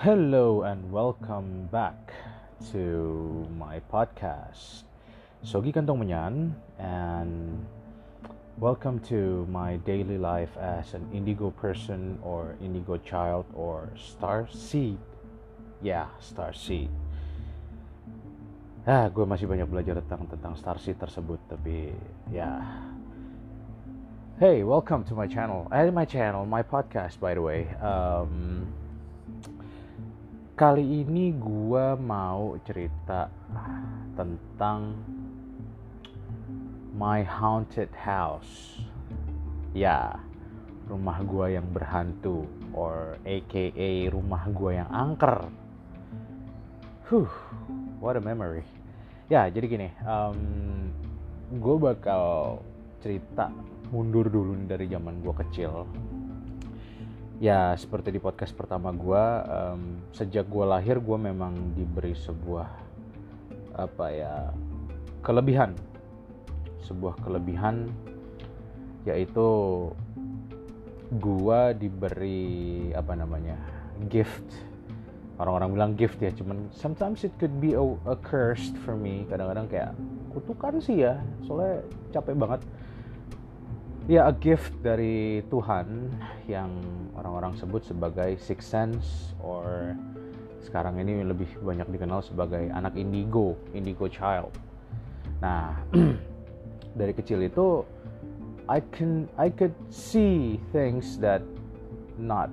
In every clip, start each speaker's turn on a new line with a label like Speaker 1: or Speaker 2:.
Speaker 1: Hello and welcome back to my podcast. Sogi Kantong Menyan and welcome to my daily life as an indigo person or indigo child or star seed. Yeah, star seed. Ah, gue masih banyak belajar tentang tentang star seed tersebut, tapi ya. Hey, welcome to my channel. Eh, my channel, my podcast, by the way. Um, kali ini gue mau cerita tentang my haunted house. Ya, rumah gue yang berhantu, or AKA rumah gue yang angker. Huh, what a memory. Ya, jadi gini, um, gue bakal cerita mundur dulu dari zaman gue kecil ya seperti di podcast pertama gue um, sejak gue lahir gue memang diberi sebuah apa ya kelebihan. Sebuah kelebihan yaitu gue diberi apa namanya gift. Orang-orang bilang gift ya cuman sometimes it could be a, a cursed for me. Kadang-kadang kayak kutukan sih ya soalnya capek banget ya a gift dari Tuhan yang orang-orang sebut sebagai six sense or sekarang ini lebih banyak dikenal sebagai anak indigo, indigo child. Nah, dari kecil itu I can I could see things that not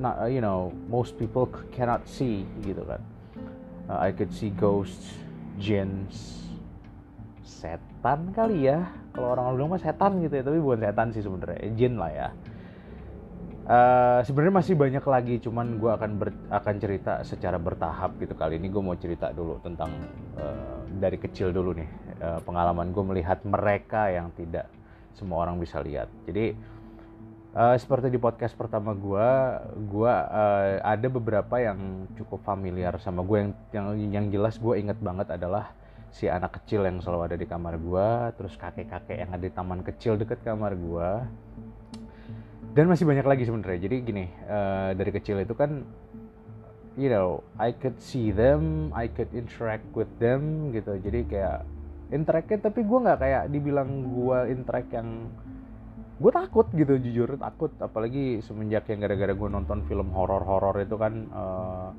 Speaker 1: not you know most people cannot see gitu kan. Uh, I could see ghosts, jinns, setan kali ya kalau orang bilang mah setan gitu ya tapi bukan setan sih sebenarnya jin lah ya. Uh, sebenarnya masih banyak lagi cuman gue akan ber, akan cerita secara bertahap gitu kali ini. Gue mau cerita dulu tentang uh, dari kecil dulu nih uh, pengalaman gue melihat mereka yang tidak semua orang bisa lihat. Jadi uh, seperti di podcast pertama gue gue uh, ada beberapa yang cukup familiar sama gue yang yang yang jelas gue inget banget adalah si anak kecil yang selalu ada di kamar gua, terus kakek-kakek yang ada di taman kecil deket kamar gua. Dan masih banyak lagi sebenarnya. Jadi gini, uh, dari kecil itu kan you know, I could see them, I could interact with them gitu. Jadi kayak interact tapi gue nggak kayak dibilang gue interact yang gue takut gitu jujur takut apalagi semenjak yang gara-gara gue nonton film horor-horor itu kan uh,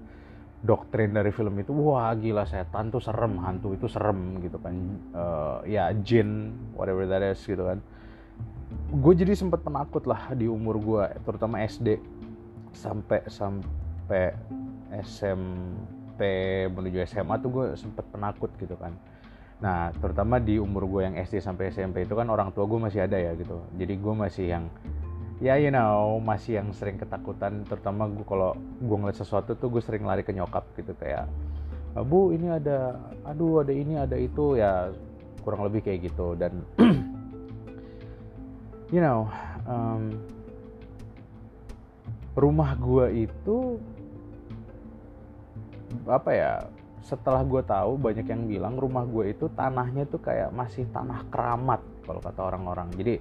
Speaker 1: doktrin dari film itu wah gila setan tuh serem hantu itu serem gitu kan. Uh, ya jin whatever that is gitu kan. Gue jadi sempat penakut lah di umur gue terutama SD sampai sampai SMP menuju SMA tuh gue sempat penakut gitu kan. Nah terutama di umur gue yang SD sampai SMP itu kan orang tua gue masih ada ya gitu. Jadi gue masih yang ya you know masih yang sering ketakutan terutama gue kalau gue ngeliat sesuatu tuh gue sering lari ke nyokap gitu kayak ah, bu ini ada aduh ada ini ada itu. Ya kurang lebih kayak gitu. Dan you know um, rumah gue itu apa ya setelah gue tahu banyak yang bilang rumah gue itu tanahnya tuh kayak masih tanah keramat kalau kata orang-orang. Jadi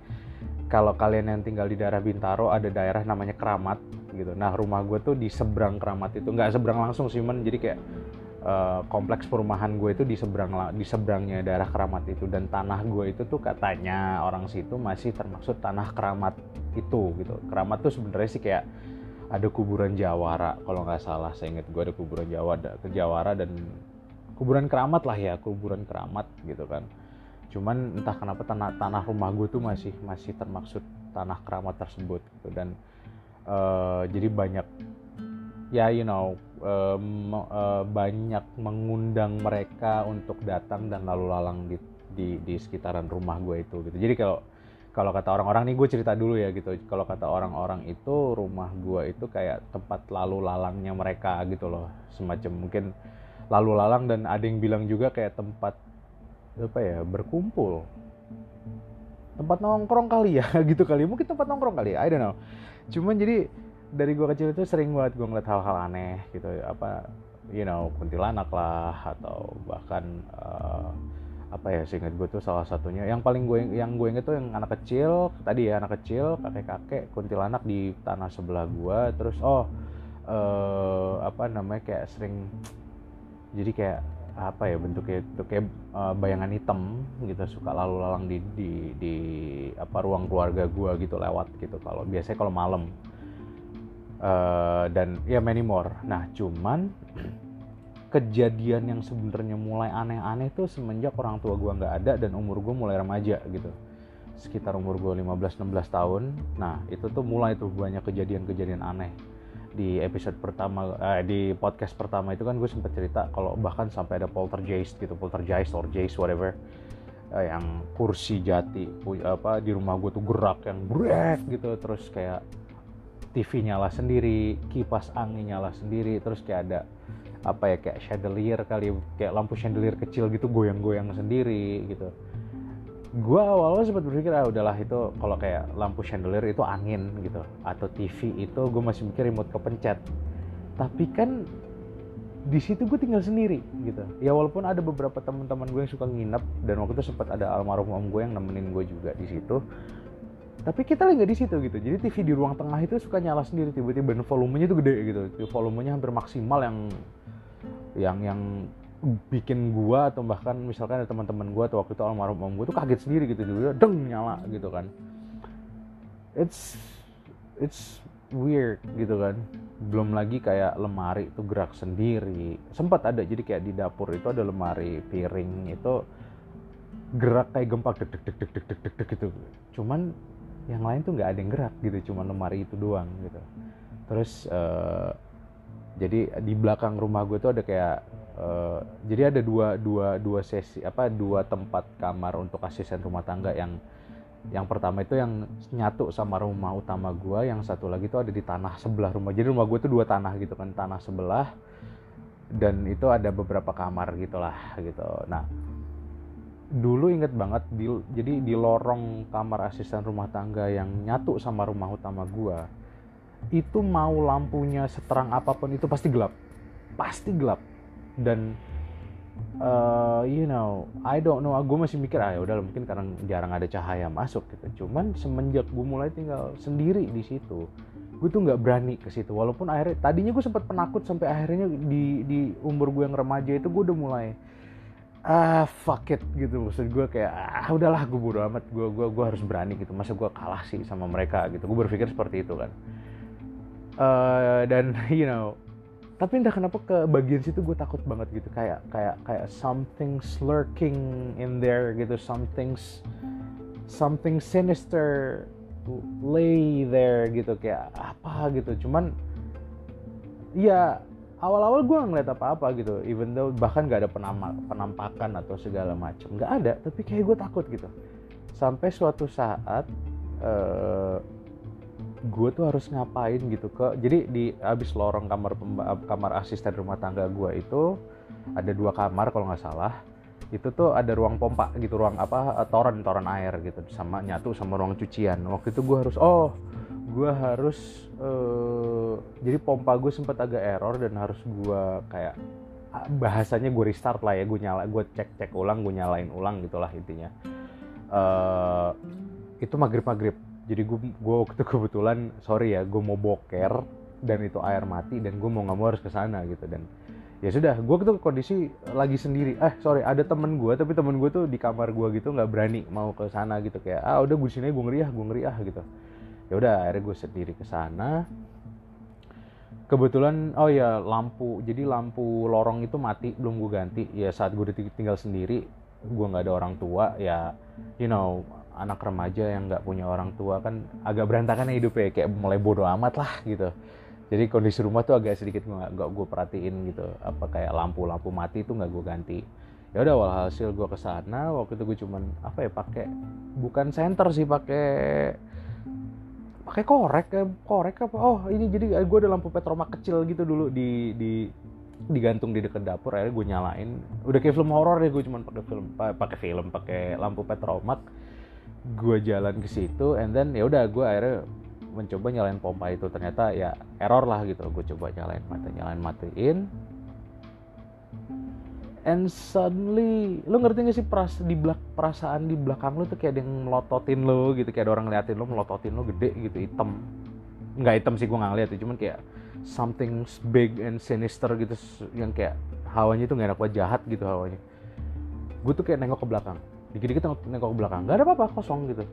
Speaker 1: kalau kalian yang tinggal di daerah Bintaro ada daerah namanya Keramat gitu. Nah rumah gue tuh di seberang Keramat itu nggak seberang langsung sih, men. Jadi kayak uh, kompleks perumahan gue itu di seberang di seberangnya daerah Keramat itu dan tanah gue itu tuh katanya orang situ masih termaksud tanah Keramat itu gitu. Keramat tuh sebenarnya sih kayak ada kuburan Jawara kalau nggak salah saya ingat gue ada kuburan Jawa ke Jawara dan kuburan keramat lah ya kuburan keramat gitu kan cuman entah kenapa tanah tanah rumah gue tuh masih masih termaksud tanah keramat tersebut gitu. Dan uh, jadi banyak ya you know uh, uh, banyak mengundang mereka untuk datang dan lalu lalang di di, di sekitaran rumah gue itu gitu. Jadi kalau kalau kata orang-orang nih gue cerita dulu ya gitu. Kalau kata orang-orang itu rumah gue itu kayak tempat lalu lalangnya mereka gitu loh semacam mungkin lalu lalang dan ada yang bilang juga kayak tempat apa ya berkumpul. Tempat nongkrong kali ya gitu kali. Mungkin tempat nongkrong kali ya I don't know. Cuman jadi dari gua kecil itu sering banget gua ngeliat hal-hal aneh gitu. Apa you know kuntilanak lah atau bahkan uh, apa ya seingat gue tuh salah satunya. Yang paling gue yang gue inget tuh yang anak kecil tadi ya anak kecil kakek kakek kuntilanak di tanah sebelah gue terus oh uh, apa namanya kayak sering jadi kayak apa ya bentuknya itu kayak uh, bayangan hitam gitu suka lalu lalang di di di apa ruang keluarga gua gitu lewat gitu kalau biasanya kalau malam. Uh, dan ya many more. Nah cuman kejadian yang sebenarnya mulai aneh-aneh tuh semenjak orang tua gua nggak ada dan umur gua mulai remaja gitu. Sekitar umur gue 15-16 tahun. Nah itu tuh mulai tuh banyak kejadian-kejadian aneh di episode pertama eh, di podcast pertama itu kan gue sempat cerita kalau bahkan sampai ada poltergeist gitu poltergeist or jace whatever eh, yang kursi jati apa di rumah gue tuh gerak yang brek gitu terus kayak TV nyala sendiri kipas angin nyala sendiri terus kayak ada apa ya kayak chandelier kali kayak lampu chandelier kecil gitu goyang-goyang sendiri gitu gue awalnya sempat berpikir ah udahlah itu kalau kayak lampu chandelier itu angin gitu. Atau TV itu gue masih mikir remote kepencet. Tapi kan di situ gue tinggal sendiri gitu. Ya walaupun ada beberapa teman-teman gue yang suka nginep dan waktu itu sempat ada almarhum om gue yang nemenin gue juga di situ. Tapi kita lagi nggak di situ gitu. Jadi TV di ruang tengah itu suka nyala sendiri tiba-tiba dan volumenya tuh gede gitu. Volumenya hampir maksimal yang yang yang bikin gua atau bahkan misalkan ada teman-teman gua atau waktu itu almarhum om gua tuh kaget sendiri gitu dia deng nyala gitu kan. It's it's weird gitu kan. Belum lagi kayak lemari itu gerak sendiri. Sempat ada jadi kayak di dapur itu ada lemari piring itu gerak kayak gempa deg deg deg deg deg deg deg gitu. Cuman yang lain tuh nggak ada yang gerak gitu cuman lemari itu doang gitu. Terus uh, jadi di belakang rumah gue tuh ada kayak uh, jadi ada dua dua dua sesi apa dua tempat kamar untuk asisten rumah tangga yang yang pertama itu yang nyatu sama rumah utama gue yang satu lagi itu ada di tanah sebelah rumah. Jadi rumah gue tuh dua tanah gitu kan tanah sebelah dan itu ada beberapa kamar gitulah gitu. Nah dulu inget banget di, jadi di lorong kamar asisten rumah tangga yang nyatu sama rumah utama gue itu mau lampunya seterang apa pun itu pasti gelap. Pasti gelap dan uh, you know I don't know gue masih mikir ah ya udah mungkin karena jarang ada cahaya masuk gitu. Cuman semenjak gue mulai tinggal sendiri di situ gue tuh nggak berani ke situ. Walaupun akhirnya tadinya gue sempat penakut sampai akhirnya di di umur gue yang remaja itu gue udah mulai ah fuck it gitu. Maksud gue kayak ah udahlah gue bodo amat gue gue gue harus berani gitu. Masa gue kalah sih sama mereka gitu. Gue berpikir seperti itu kan. Uh, dan you know tapi entah kenapa ke bagian situ gue takut banget gitu. Kayak kayak kayak something lurking in there gitu. Something's something sinister lay there gitu. Kayak apa gitu. Cuman ya awal-awal gue ngeliat apa-apa gitu. Even though bahkan gak ada penampak, penampakan atau segala macam nggak ada. Tapi kayak gue takut gitu. Sampai suatu saat uh, gue tuh harus ngapain gitu ke jadi di abis lorong kamar kamar asisten rumah tangga gue itu ada dua kamar kalau nggak salah. Itu tuh ada ruang pompa gitu ruang apa toren toren air gitu sama nyatu sama ruang cucian. Waktu itu gue harus oh gue harus uh, jadi pompa gue sempat agak error dan harus gue kayak bahasanya gue restart lah ya gue nyala gue cek cek ulang gue nyalain ulang gitulah intinya. Uh, itu maghrib maghrib jadi gue waktu kebetulan sorry ya gue mau boker dan itu air mati dan gue mau nggak mau harus ke sana gitu. Dan ya sudah gue tuh kondisi lagi sendiri. Eh sorry ada temen gue tapi temen gue tuh di kamar gue gitu nggak berani mau ke sana gitu. Kayak ah udah gue sini gue ngeriah gue ngeriah gitu. Ya udah akhirnya gue sendiri ke sana. Kebetulan oh ya lampu jadi lampu lorong itu mati belum gue ganti. Ya saat gue tinggal sendiri gue nggak ada orang tua ya you know anak remaja yang nggak punya orang tua kan agak berantakan ya hidupnya kayak mulai bodoh amat lah gitu. Jadi kondisi rumah tuh agak sedikit nggak gue perhatiin gitu. Apa kayak lampu-lampu mati itu nggak gue ganti. Ya udah walhasil gue ke sana waktu itu gue cuman apa ya pakai bukan center sih pakai pakai korek kayak korek apa? Oh ini jadi gue ada lampu petroma kecil gitu dulu di di digantung di dekat dapur akhirnya gue nyalain. Udah kayak film horor ya gue cuman pakai film pakai film pakai lampu petromak gue jalan ke situ and then ya udah gue akhirnya mencoba nyalain pompa itu. Ternyata ya error lah gitu. Gue coba nyalain mati nyalain matiin. And suddenly lo ngerti gak sih peras, di belak, perasaan di belakang lo tuh kayak ada yang melototin lo gitu. Kayak ada orang ngeliatin lo melototin lo gede gitu hitam. Nggak hitam sih gue nggak ngeliat ya. Cuman kayak something big and sinister gitu yang kayak hawanya itu nggak enak buat jahat gitu hawanya. Gue tuh kayak nengok ke belakang dikit-dikit nengok, ke belakang. Nggak ada apa-apa kosong gitu.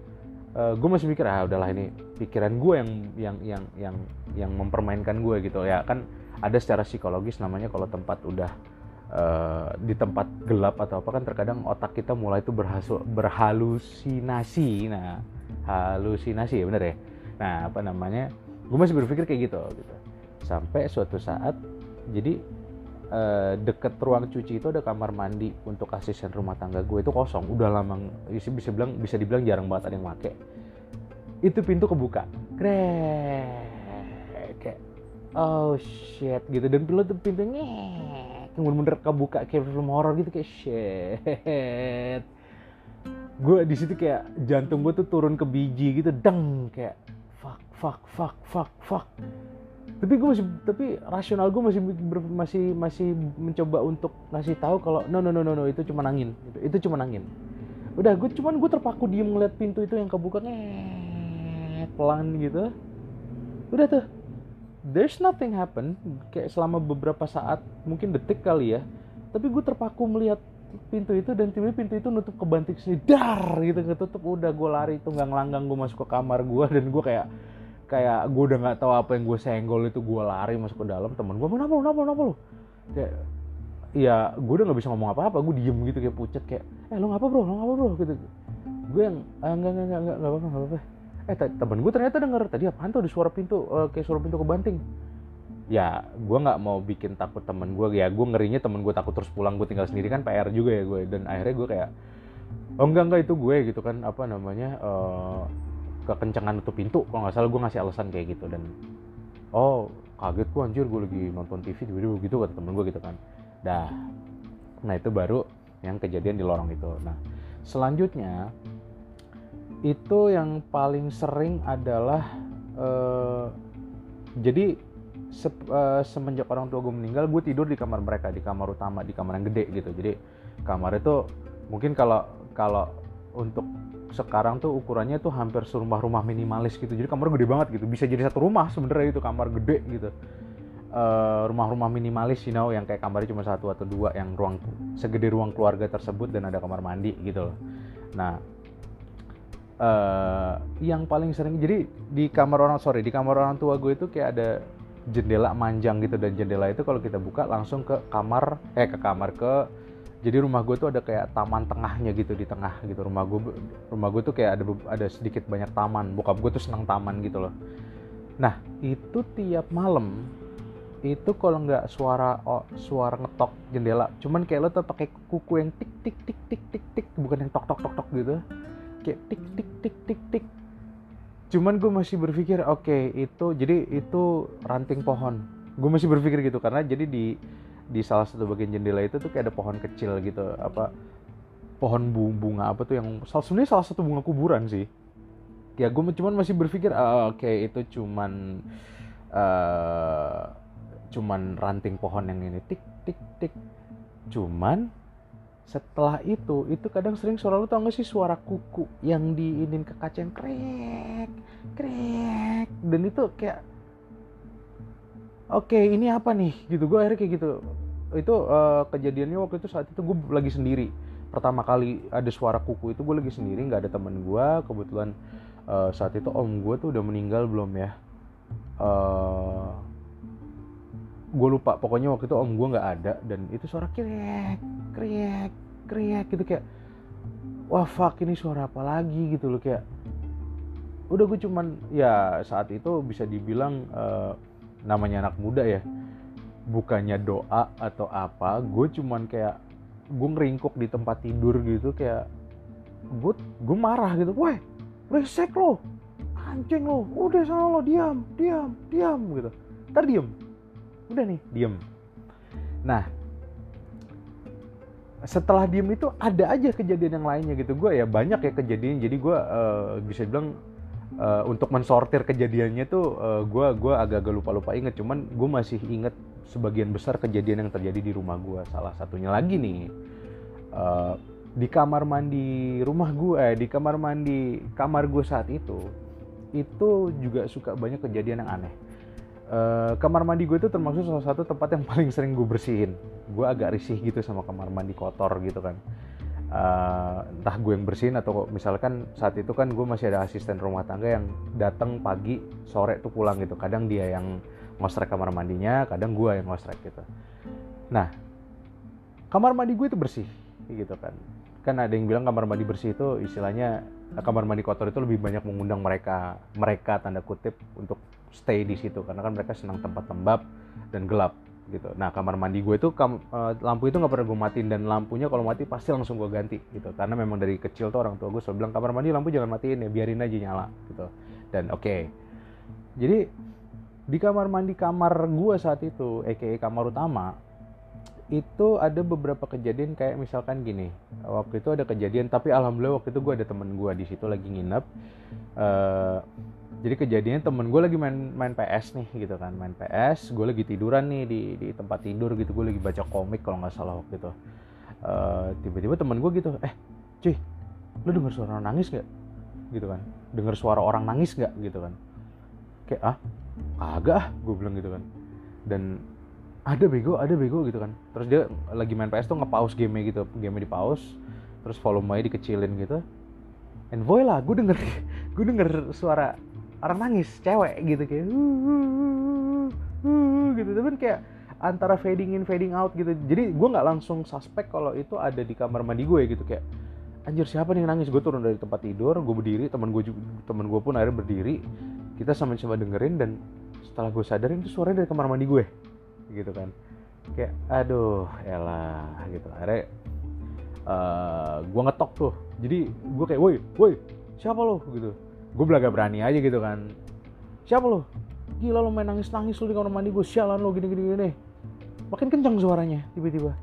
Speaker 1: Uh, eh, gue masih mikir ah udahlah ini pikiran gue yang yang yang yang yang mempermainkan gue gitu. Ya kan ada secara psikologis namanya kalau tempat udah uh, di tempat gelap atau apa kan terkadang otak kita mulai itu berhasu, berhalusinasi. Nah halusinasi ya bener ya? Nah apa namanya? Gue masih berpikir kayak gitu gitu. Sampai suatu saat jadi uh, deket ruang cuci itu ada kamar mandi untuk asisten rumah tangga gue. Itu kosong. Udah lama bisa bisa bilang bisa dibilang jarang banget ada yang make. Itu pintu kebuka. Krek. Kayak oh shit gitu. Dan pintu tuh pintunya yang bener-bener kebuka kayak film horror gitu kayak shit. Gue di situ kayak jantung gue tuh turun ke biji gitu. Deng kayak fuck fuck fuck fuck fuck tapi gue masih tapi rasional gue masih masih masih mencoba untuk ngasih tahu kalau no no no no no itu cuma angin. Itu, itu cuma angin. Udah gue cuman gue terpaku diem ngeliat pintu itu yang kebuka pelan gitu. Udah tuh. There's nothing happen kayak selama beberapa saat mungkin detik kali ya. Tapi gue terpaku melihat pintu itu dan tiba-tiba pintu itu nutup ke banting sini dar gitu ketutup. Udah gue lari tuh nggak ngelanggang gue masuk ke kamar gue dan gue kayak kayak gue udah nggak tahu apa yang gue senggol itu gue lari masuk ke dalam temen gue kenapa lu kenapa lu kenapa kayak ya gue udah nggak bisa ngomong apa-apa gue diem gitu kayak pucat kayak eh lo ngapa bro? Lo ngapa bro? Gitu. Gue yang ah, enggak enggak enggak enggak enggak apa-apa enggak apa-apa. Eh temen gue ternyata denger tadi apaan tuh? Ada suara pintu uh, kayak suara pintu kebanting. Ya gue nggak mau bikin takut temen gue ya gue ngerinya temen gue takut terus pulang gue tinggal sendiri kan PR juga ya gue dan akhirnya gue kayak oh enggak enggak itu gue gitu kan apa namanya uh, kekencangan tutup pintu kalau nggak salah gue ngasih alasan kayak gitu. Dan oh kaget gue anjir gue lagi nonton TV tiba-tiba gitu kata temen gue gitu kan. Dah. Nah itu baru yang kejadian di lorong itu. Nah selanjutnya itu yang paling sering adalah uh, jadi se uh, semenjak orang tua gue meninggal gue tidur di kamar mereka di kamar utama di kamar yang gede gitu. Jadi kamar itu mungkin kalau kalau untuk sekarang tuh ukurannya tuh hampir serumah-rumah minimalis gitu. Jadi kamar gede banget gitu. Bisa jadi satu rumah sebenarnya itu kamar gede gitu. Uh, rumah-rumah minimalis you know yang kayak kamarnya cuma satu atau dua yang ruang segede ruang keluarga tersebut dan ada kamar mandi gitu loh. Nah uh, yang paling sering jadi di kamar orang sorry di kamar orang tua gue itu kayak ada jendela manjang gitu. Dan jendela itu kalau kita buka langsung ke kamar eh ke kamar ke jadi rumah gue tuh ada kayak taman tengahnya gitu di tengah gitu. Rumah gue rumah gue tuh kayak ada ada sedikit banyak taman. Bokap gue tuh senang taman gitu loh. Nah itu tiap malam itu kalau nggak suara oh, suara ngetok jendela cuman kayak lo tuh pakai kuku yang tik tik tik tik tik tik bukan yang tok tok tok tok gitu. Kayak tik tik tik tik tik. Cuman gue masih berpikir oke okay, itu jadi itu ranting pohon. Gue masih berpikir gitu karena jadi di di salah satu bagian jendela itu tuh kayak ada pohon kecil gitu apa pohon bunga apa tuh yang sebenarnya salah satu bunga kuburan sih. Ya gue cuman masih berpikir oh, oke okay, itu cuman uh, cuman ranting pohon yang ini. Tik tik tik. Cuman setelah itu itu kadang sering suara lu tau gak sih? Suara kuku yang diinin ke kaca yang krek krek. Dan itu kayak oke ini apa nih? Gitu gue akhirnya kayak gitu itu uh, kejadiannya waktu itu saat itu gue lagi sendiri. Pertama kali ada suara kuku itu gue lagi sendiri nggak ada teman gue kebetulan uh, saat itu om gue tuh udah meninggal belum ya. Uh, eh, gue lupa. Pokoknya waktu itu om gue nggak ada dan itu suara krek krek krek gitu kayak wah fuck ini suara apa lagi? gitu loh kayak. Udah gue cuman ya saat itu bisa dibilang uh, namanya anak muda ya bukannya doa atau apa gue cuman kayak gue ngeringkuk di tempat tidur gitu kayak gue gue marah gitu weh resek lo anjing lo udah sana lo diam diam diam gitu. Ntar diem. Udah nih diem. Nah setelah diem itu ada aja kejadian yang lainnya gitu. Gue ya banyak ya kejadian jadi gue uh, bisa bilang uh, untuk mensortir kejadiannya tuh uh, gue gua agak-agak lupa-lupa inget cuman gue masih inget sebagian besar kejadian yang terjadi di rumah gue salah satunya lagi nih uh, di kamar mandi rumah gue eh, di kamar mandi kamar gue saat itu itu juga suka banyak kejadian yang aneh Uh, kamar mandi gue itu termasuk salah satu tempat yang paling sering gue bersihin. Gue agak risih gitu sama kamar mandi kotor gitu kan. Uh, entah gue yang bersihin atau misalkan saat itu kan gue masih ada asisten rumah tangga yang datang pagi sore tuh pulang gitu. Kadang dia yang ngosrek kamar mandinya, kadang gue yang ngosrek gitu. Nah, kamar mandi gue itu bersih gitu kan. Kan ada yang bilang kamar mandi bersih itu istilahnya kamar mandi kotor itu lebih banyak mengundang mereka mereka tanda kutip untuk stay di situ karena kan mereka senang tempat lembab dan gelap gitu. Nah kamar mandi gue itu kam, uh, lampu itu nggak pernah gue matiin dan lampunya kalau mati pasti langsung gue ganti gitu. Karena memang dari kecil tuh orang tua gue selalu bilang kamar mandi lampu jangan matiin ya biarin aja nyala gitu. Dan oke, okay. jadi di kamar mandi kamar gue saat itu, aka kamar utama, itu ada beberapa kejadian kayak misalkan gini. Waktu itu ada kejadian tapi alhamdulillah waktu itu gue ada temen gue di situ lagi nginep. Uh, jadi kejadiannya temen gue lagi main main PS nih gitu kan main PS gue lagi tiduran nih di di tempat tidur gitu gue lagi baca komik kalau nggak salah waktu itu. Uh, tiba-tiba temen gue gitu eh cuy lu denger suara orang nangis gak gitu kan denger suara orang nangis gak gitu kan. Kayak ah agak ah gue bilang gitu kan. Dan ada bego ada bego gitu kan. Terus dia lagi main PS tuh nge-pause game gitu game di pause terus volumenya dikecilin gitu. And voila gue denger gue denger suara orang nangis cewek gitu kayak gitu. Tapi kan kayak antara fading in fading out gitu. Jadi gue nggak langsung suspek kalau itu ada di kamar mandi gue gitu kayak anjir siapa nih yang nangis? Gue turun dari tempat tidur gue berdiri teman gue teman gue pun akhirnya berdiri. Kita sama-sama dengerin dan setelah gue sadarin itu suaranya dari kamar mandi gue. Gitu kan. Kayak aduh elah gitu. Akhirnya uh, eh, gue ngetok tuh. Jadi gue kayak woi woi siapa lo? Gitu. Gue belaga berani aja gitu kan. Siapa lo? Gila lo main nangis nangis lo di kamar mandi gue sialan lo gini gini gini makin kencang suaranya tiba-tiba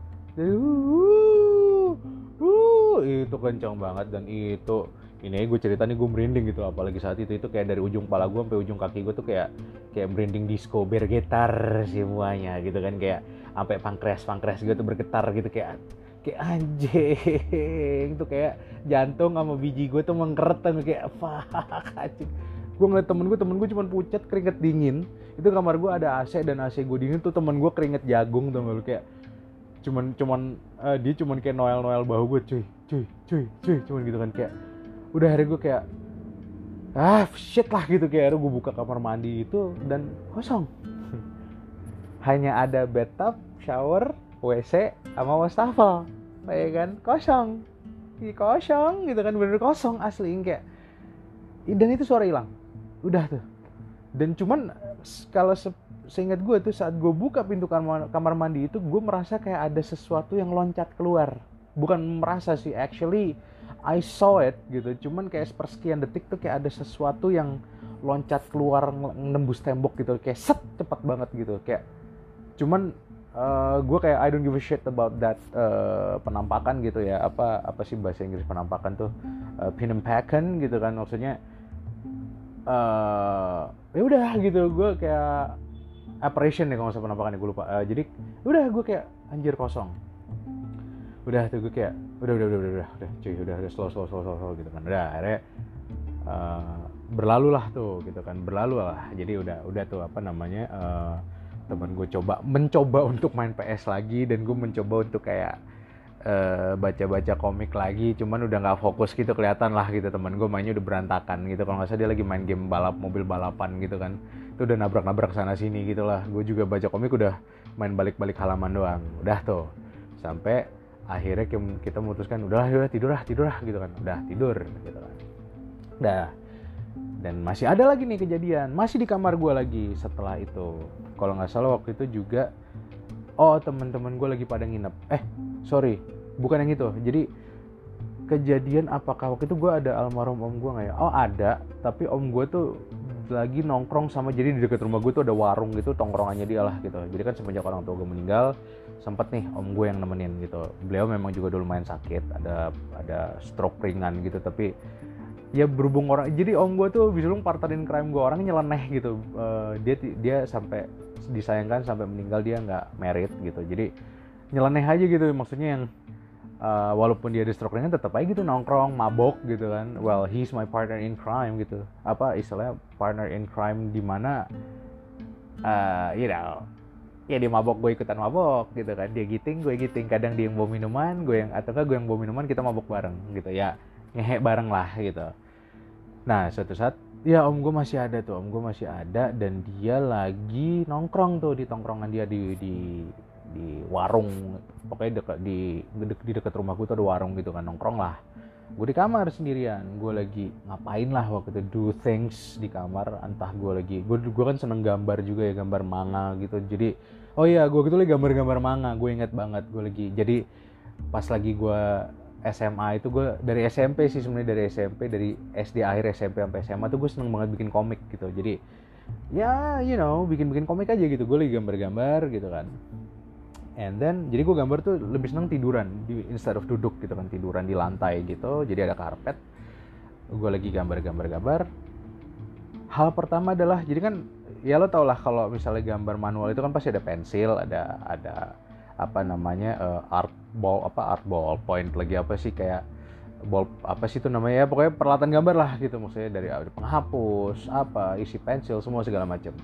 Speaker 1: uh, itu kencang banget dan itu ini gue cerita nih gue merinding gitu. Apalagi saat itu itu kayak dari ujung kepala gue sampai ujung kaki gue tuh kayak kayak merinding disco bergetar semuanya gitu kan. Kayak sampai pankreas pankreas gue tuh bergetar gitu kayak kayak anjing. Tuh kayak jantung sama biji gue tuh mengkeretan kayak fuck anjing. Gue ngeliat temen gue temen gue cuma pucat keringet dingin. Itu kamar gue ada AC dan AC gue dingin tuh temen gue keringet jagung tuh kayak cuman cuman uh, dia cuman kayak noel noel bahu gue cuy cuy cuy cuy cuman gitu kan kayak udah hari gue kayak ah shit lah gitu kayak gue buka kamar mandi itu dan kosong. Hanya ada bathtub shower WC sama wastafel ya kan kosong. Ih, kosong gitu kan bener kosong asli kayak dan itu suara hilang. Udah tuh. Dan cuman kalau seingat gue tuh saat gue buka pintu kamar, mandi itu gue merasa kayak ada sesuatu yang loncat keluar. Bukan merasa sih actually I saw it gitu. Cuman kayak sepersekian detik tuh kayak ada sesuatu yang loncat keluar nembus tembok gitu. Kayak set cepat banget gitu. Kayak cuman uh, eh, gue kayak I don't give a shit about that uh, penampakan gitu ya. Apa apa sih bahasa Inggris penampakan tuh? Uh, penampakan gitu kan maksudnya. Uh, ya udah gitu. Gue kayak appreciation nih kalau penampakan gue lupa. Uh, jadi ya udah gue kayak anjir kosong. Udah tuh gue kayak udah udah udah udah udah udah cuy udah udah slow slow slow slow, slow gitu kan. Udah akhirnya uh, berlalu lah tuh gitu kan berlalu lah. Jadi udah udah tuh apa namanya uh, teman gue coba mencoba untuk main PS lagi dan gue mencoba untuk kayak uh, baca-baca komik lagi cuman udah nggak fokus gitu kelihatan lah gitu. Teman gue mainnya udah berantakan gitu. Kalau nggak salah dia lagi main game balap mobil balapan gitu kan itu udah nabrak-nabrak sana sini gitu lah. Gue juga baca komik udah main balik-balik halaman doang. Udah tuh. Sampai akhirnya kita memutuskan udah udah tidur lah tidur lah gitu kan. Udah tidur gitu kan. Udah dan masih ada lagi nih kejadian. Masih di kamar gue lagi setelah itu. Kalau nggak salah waktu itu juga oh teman-teman gue lagi pada nginep. Eh sorry bukan yang itu. Jadi kejadian apakah waktu itu gue ada almarhum om gue nggak ya? Oh ada. Tapi om gue tuh lagi nongkrong sama jadi di dekat rumah gue tuh ada warung gitu tongkrongannya dia lah gitu. Jadi kan semenjak orang tua gue meninggal sempet nih om gue yang nemenin gitu. Beliau memang juga dulu main sakit ada ada stroke ringan gitu tapi ya berhubung orang jadi om gue tuh bisa lu parterin crime gue orang nyeleneh gitu. Uh, dia dia sampai disayangkan sampai meninggal dia nggak merit gitu. Jadi nyeleneh aja gitu maksudnya yang uh, walaupun dia ada stroke ringan tetap aja gitu nongkrong mabok gitu kan. Well he's my partner in crime gitu. Apa istilahnya partner in crime di mana uh, you know ya dia mabok gue ikutan mabok gitu kan. Dia giting gue giting. Kadang dia yang bawa minuman gue yang atau enggak gue yang bawa minuman kita mabok bareng gitu ya. Ngehe bareng lah gitu. Nah suatu saat ya om gue masih ada tuh om gue masih ada dan dia lagi nongkrong tuh di tongkrongan dia di di di warung pokoknya dekat di di dekat rumah gue tuh ada warung gitu kan nongkrong lah. Gue di kamar sendirian gue lagi ngapain lah waktu itu do things di kamar entah gue lagi gue gue kan seneng gambar juga ya gambar manga gitu. Jadi oh iya gue gitu lagi gambar-gambar manga gue inget banget gue lagi jadi pas lagi gue SMA itu gue dari SMP sih sebenarnya dari SMP dari SD akhir SMP sampai SMA tuh gue seneng banget bikin komik gitu. Jadi ya you know bikin bikin komik aja gitu. Gue lagi gambar-gambar gitu kan and then jadi gue gambar tuh lebih seneng tiduran di instead of duduk gitu kan tiduran di lantai gitu jadi ada karpet. Gue lagi gambar-gambar-gambar hal pertama adalah jadi kan ya lo tau lah kalau misalnya gambar manual itu kan pasti ada pensil ada ada apa namanya uh, art ball apa art ball point lagi apa sih kayak ball apa sih itu namanya ya pokoknya peralatan gambar lah gitu maksudnya dari penghapus apa isi pensil semua segala macam.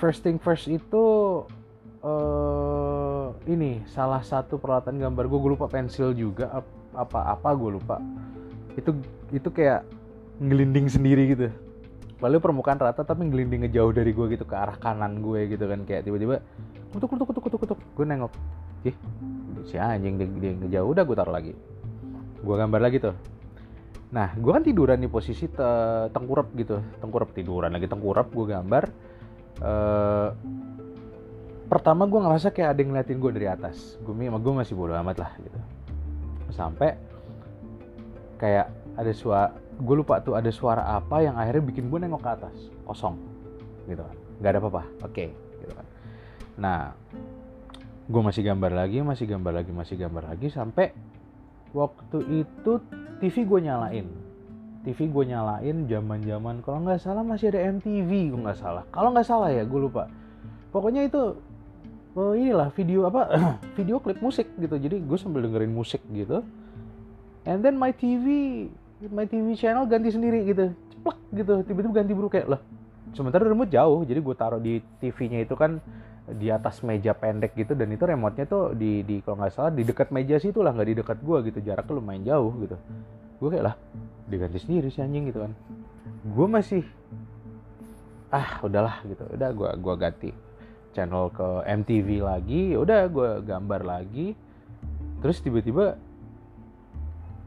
Speaker 1: First thing first itu uh, ini salah satu peralatan gambar. Gue gue lupa pensil juga apa apa gue lupa. Itu itu kayak ngelinding sendiri gitu. Lalu permukaan rata tapi ngelinding ngejauh dari gue gitu ke arah kanan gue gitu kan. Kayak tiba-tiba kutuk kutuk kutuk kutuk kutuk. Gue nengok. Ih si anjing dia, dia ngejauh udah gue taruh lagi. Gue gambar lagi tuh. Nah gue kan tiduran di posisi te tengkurap gitu. Tengkurap tiduran lagi tengkurap gue gambar. Uh, pertama gue ngerasa kayak ada yang ngeliatin gue dari atas. Gue gue masih bodo amat lah gitu. Sampai kayak ada suara gue lupa tuh ada suara apa yang akhirnya bikin gue nengok ke atas. Kosong gitu kan. Nggak ada apa-apa oke okay, gitu kan. Nah gue masih gambar lagi masih gambar lagi masih gambar lagi sampai waktu itu TV gue nyalain. TV gue nyalain zaman zaman kalau nggak salah masih ada MTV gue nggak salah. Kalau nggak salah ya gue lupa. Pokoknya itu oh, inilah video apa? Video klip musik gitu. Jadi gue sambil dengerin musik gitu. And then my TV my TV channel ganti sendiri gitu. Ceplek gitu. Tiba-tiba ganti buruk kayak lah sementara remote jauh. Jadi gue taruh di TV-nya itu kan di atas meja pendek gitu. Dan itu remote-nya tuh di di kalau nggak salah di dekat meja situ lah. Nggak di dekat gue gitu. Jaraknya lumayan jauh gitu. Gue kayak lah diganti sendiri si anjing gitu kan. Gue masih ah udahlah gitu. Udah gue gua ganti channel ke MTV lagi ya udah gue gambar lagi. Terus tiba-tiba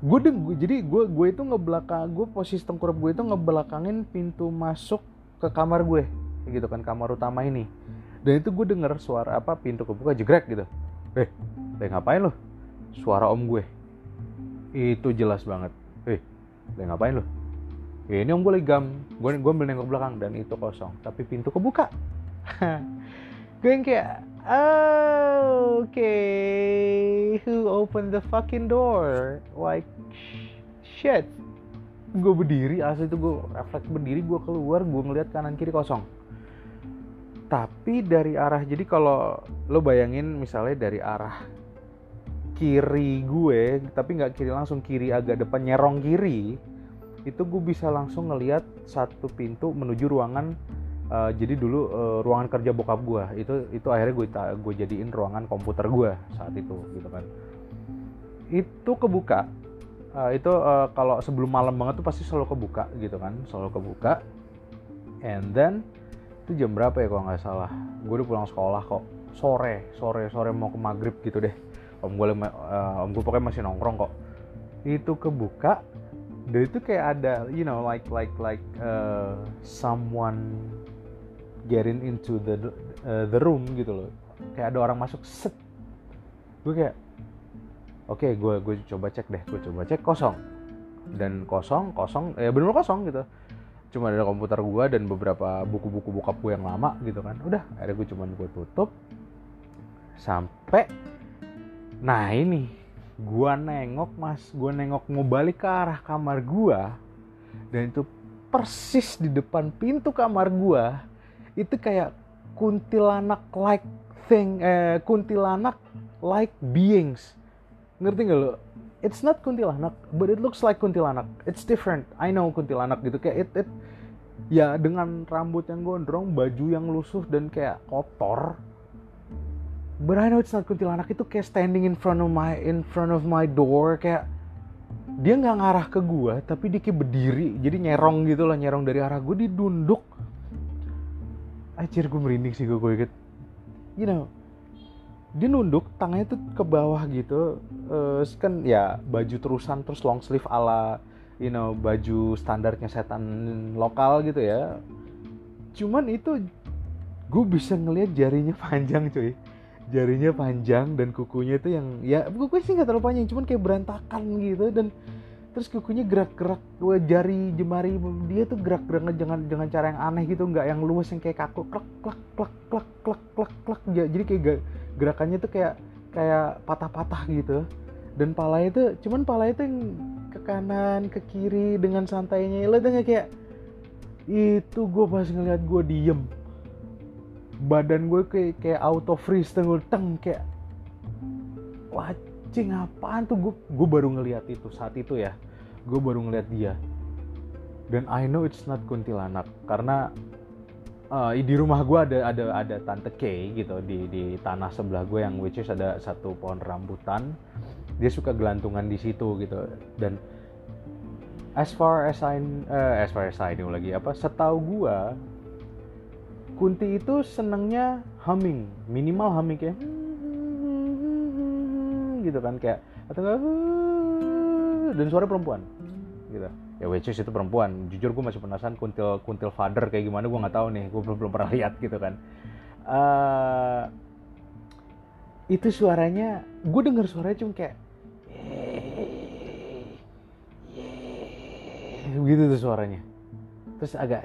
Speaker 1: gue deng jadi gue gue itu ngebelakang gue posisi tengkurap gue itu ngebelakangin pintu masuk ke kamar gue gitu kan kamar utama ini. Dan itu gue denger suara apa pintu kebuka jegrek gitu. Eh eh ngapain lo suara om gue. Itu jelas banget. Eh eh ngapain lo ya, ini om gue lagi gam gue gue ambil nengok belakang dan itu kosong. Tapi pintu kebuka gue yang kayak oh, okay. who opened the fucking door? Like shit. Gue berdiri asli itu gue refleks berdiri gue keluar gue ngeliat kanan kiri kosong. Tapi dari arah jadi kalau lo bayangin misalnya dari arah kiri gue tapi nggak kiri langsung kiri agak depan nyerong kiri itu gue bisa langsung ngeliat satu pintu menuju ruangan uh, jadi dulu uh, ruangan kerja bokap gue itu itu akhirnya gue gue jadiin ruangan komputer gue saat itu gitu kan. Itu kebuka uh, itu uh, kalau sebelum malam banget tuh pasti selalu kebuka gitu kan selalu kebuka. And then itu jam berapa ya kalau nggak salah? Gue udah pulang sekolah kok sore sore sore mau ke maghrib gitu deh. Om gue uh, om gue pokoknya masih nongkrong kok. Itu kebuka dan itu kayak ada you know like like like uh, someone getting into the uh, the room gitu loh. Kayak ada orang masuk set. Gue kayak oke okay, gue gue coba cek deh gue coba cek kosong. Dan kosong kosong ya benar kosong gitu. Cuma ada komputer gue dan beberapa buku-buku bokap gue yang lama gitu kan. Udah akhirnya gue cuma gue tutup. Sampai nah ini gue nengok mas. Gue nengok mau balik ke arah kamar gue dan itu persis di depan pintu kamar gue itu kayak kuntilanak like thing eh kuntilanak like beings. Ngerti gak lo? It's not kuntilanak but it looks like kuntilanak. It's different. I know kuntilanak gitu. Kayak it, it ya dengan rambut yang gondrong baju yang lusuh dan kayak kotor. But I know it's not kuntilanak. Itu kayak standing in front of my in front of my door. Kayak dia nggak ngarah ke gua tapi dia kayak berdiri jadi nyerong gitu lah nyerong dari arah gue didunduk Anjir gue merinding sih gue gue inget. You know dia nunduk tangannya tuh ke bawah gitu uh, kan ya baju terusan terus long sleeve ala you know baju standarnya setan lokal gitu ya. Cuman itu gue bisa ngelihat jarinya panjang cuy. Jarinya panjang dan kukunya itu yang ya kuku sih nggak terlalu panjang cuman kayak berantakan gitu dan terus kukunya gerak-gerak dua jari jemari dia tuh gerak-gerak dengan dengan cara yang aneh gitu nggak yang luas yang kayak kaku klak klak klak klak klak klak klak jadi kayak gerakannya tuh kayak kayak patah-patah gitu. Dan pala itu cuman pala itu yang ke kanan ke kiri dengan santainya lo tanya kayak itu gue pas ngeliat gue diem. Badan gue kayak kayak auto freeze tengul teng kayak wacing apaan tuh? Gue gue baru ngeliat itu saat itu ya. Gue baru ngeliat dia. Dan I know it's not kuntilanak karena uh, di rumah gue ada ada ada tante K gitu di di tanah sebelah gue yang which is ada satu pohon rambutan. Dia suka gelantungan di situ gitu. Dan as far as I uh, as far as I know lagi apa setahu gue Kunti itu senengnya humming minimal humming kayak gitu kan kayak atau enggak dan suara perempuan gitu. Ya which is itu perempuan. Jujur gue masih penasaran kuntil kuntil father kayak gimana gue nggak tahu nih gue belum belum pernah lihat gitu kan. Uh, itu suaranya gue dengar suaranya cuma kayak gitu tuh suaranya. Terus agak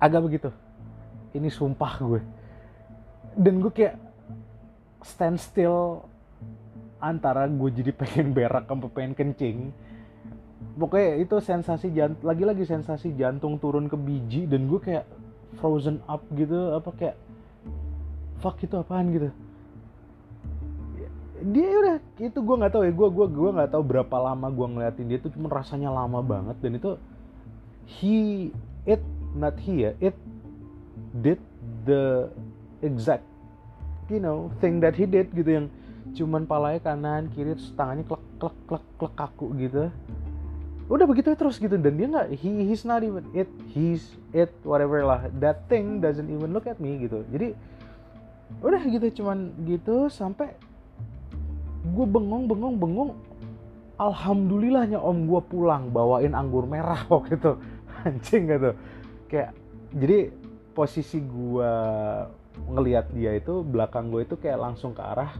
Speaker 1: agak begitu. Ini sumpah gue dan gue kayak stand still antara gue jadi pengen berak sampai pengen kencing. Pokoknya itu sensasi jant lagi-lagi sensasi jantung turun ke biji dan gue kayak frozen up gitu apa kayak fuck itu apaan? gitu. Dia udah itu gue nggak tahu ya gue gue gue nggak tahu berapa lama gue ngeliatin dia tuh cuma rasanya lama banget dan itu he it not he ya it did the exact you know thing that he did gitu yang cuman palanya kanan kiri terus tangannya klek klek klek klek kaku gitu. Udah begitu terus gitu dan dia nggak he he's not even it he's it whatever lah. That thing doesn't even look at me gitu. Jadi udah gitu cuman gitu sampai gue bengong bengong bengong. Alhamdulillahnya om gue pulang bawain anggur merah waktu itu. Anjing gitu. Kayak jadi posisi gue ngelihat dia itu belakang gue itu kayak langsung ke arah